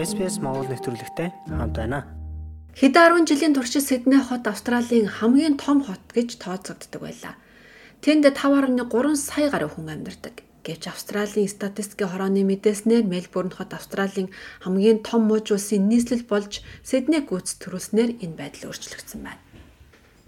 SPS Монгол нэвтрүүлэгтэй хамт байна. Хэд 10 жилийн туршид Сидней хот Австралийн хамгийн том хот гэж тооцогддог байлаа. Тэнд 5.3 сая гаруй хүн амьдардаг. Гэвч Австралийн статистикийн хорооны мэдээснээр Мельбурн хот Австралийн хамгийн том мууж улсын нийслэл болж Сидней гүйц төрүүлснээр энэ байдал өөрчлөгдсөн байна.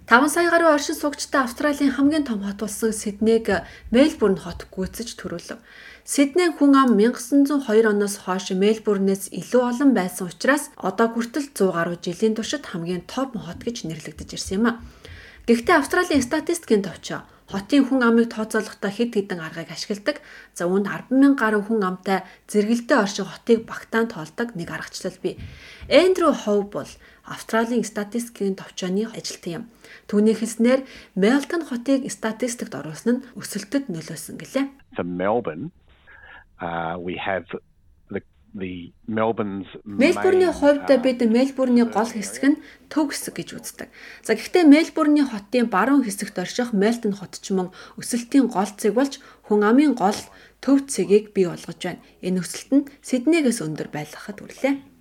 5 сая гаруй оршин суугчтай Австралийн хамгийн том хот болсон Сиднейг Мельбурн хот гүйцэж төрүүлв. Сидней хүн ам 1902 оноос хойш Мельбурнээс илүү олон байсан учраас одоо хүртэл 100 гаруй жилийн туршид хамгийн топ хот гэж нэрлэгдэж ирсэн юм а. Гэхдээ Австралийн статистикийн товчоо хотын хүн амыг тооцоолохдоо хэд хэдэн аргыг ашигладаг. За үүнд 100000 гаруй хүн амтай зэрэгэлдээ оршин хотыг багтаан тоолдог нэг аргачлал бий. Эндрю Хоу бол Австралийн статистикийн товчооны ажилтан юм. Түүний хэлснээр Мелтон хотыг статистикт оруулсан нь өсөлтөд нөлөөсөн гэлээ. For Melbourne uh, we have Мельбурний хувьд бид Мельбурний гол хэсэг нь төв хэсэг гэж үздэг. За гэхдээ Мельбурний хотын баруун хэсэгт орших Мельтон хот ч мөн өсөлтийн гол цэг болж хүн амын гол төв цэгийг бий болгож байна. Энэ өсөлт нь Сиднейгээс өндөр байлгахад хүрлээ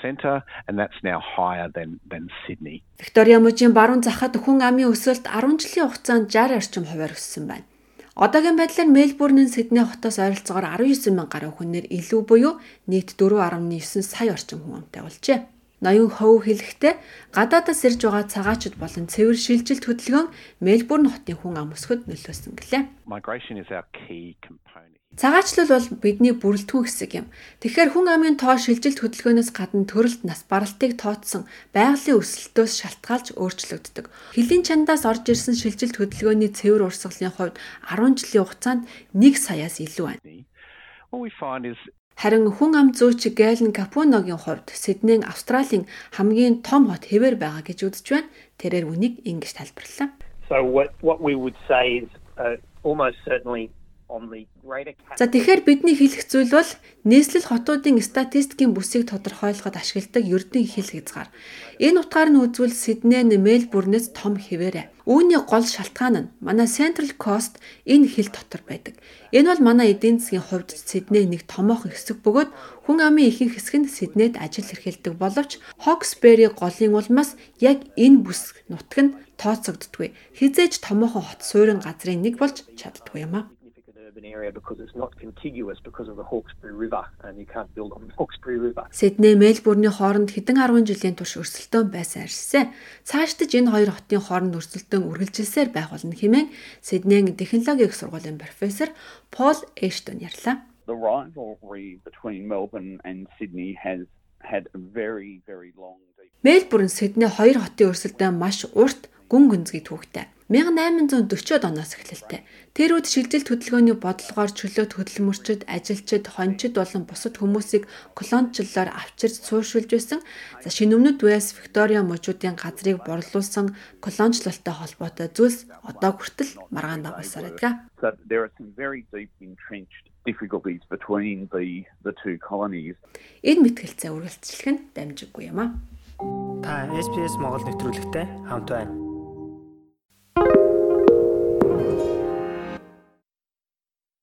center and that's now higher than than Sydney. Виктория мужийн баруун захад хүн амын өсөлт 10 жилийн хугацаанд 60 орчим хувиар өссөн байна. Одоогийн байдлаар Мельбурнын Сидней хотоос ойролцоогоор 19 мянган гаруй хүнээр илүү буюу нийт 4.9 сая орчим хүн амтай болжээ. Ноён хов хэлэхдээ гадаадаас ирж байгаа цагаачд болон цэвэр шилжилт хөдөлгөөн Мельбурн хотын хүн ам өсгөхөд нөлөөсөн гэлээ. Цагаачлал бол бидний бүрэлдэхүүн хэсэг юм. Тэгэхээр хүн амын тоо шилжилт хөдөлгөөнөөс гадна төрөлт нас баралтыг тооцсон байгалийн өсөлтөөс шалтгаалж өөрчлөгддөг. Хилийн чандаас орж ирсэн шилжилт хөдөлгөөний цэвэр урсгалын хувьд 10 жилийн хугацаанд 1 саяас илүү байна. Харин хүн ам зүйч Гэлен Капуногийн хувьд Сидней Австралийн хамгийн том хот хэвээр байгаа гэж үзэж байна. Тэрээр үнийг ингэж тайлбарллаа. So what what we would say is uh, almost certainly За тэгэхээр бидний хэлэх зүйл бол нийслэл хотуудын статистикийн бүсийг тодорхойлоход ашигладаг ердийн хэл хязгаар. Энэ утгаар нь үзвэл Сидней, Мельбурнээс том хэвээрээ. Үүний гол шалтгаан нь манай Central Coast энэ хэл дотор байдаг. Энэ бол манай эдийн засгийн хувьд Сидней нэг томоохон хэсэг бөгөөд хүн амын ихэнх хэсэг нь Сиднейд ажил эрхэлдэг боловч Hawkesbury голын улмаас яг энэ бүс нутаг нь тооцогддгүй. Хизээж томоохон хот суурин газрын нэг болж чаддгүй юм аа area because it's not contiguous because of the Hawkesbury River and you can't build on the Hawkesbury River. Сидней Мельбурний хооронд хэдэн 10 жилийн турш өрсөлдөөн байсан арьсаа. Цаашдаж энэ хоёр хотын хооронд өрсөлдөөн үргэлжилсээр байх болно хэмээн Сиднейн технологийн сургуулийн профессор Пол Эштон ярьлаа. The rivalry between Melbourne and Sydney has had a very very long Мельбурн Сидней хоёр хотын өрсөлдөөн маш урт гүн гүнзгий түүхтэй. 1840-од оноос эхэлэлтэй. Тэр үед шилжилт хөдөлгөөний бодлогоор чөлөөт хөдөлмөрчд, ажилчид, хончид болон бусад хүмүүсийг колончлолоор авчирч сууршуулж байсан. За шинэ өмнөд Вэс Виктория мужуудын газрыг борлуулсан колончлолтой холбоотой зүйлс одоо хүртэл маргаан дагуулсаар байдаг. Difficulties between the the two colonies. Энэ мэтгэлцээ үргэлжлэх нь дамжиггүй юм аа. Та SPS Монгол нэвтрүүлэгтэй хамт байна.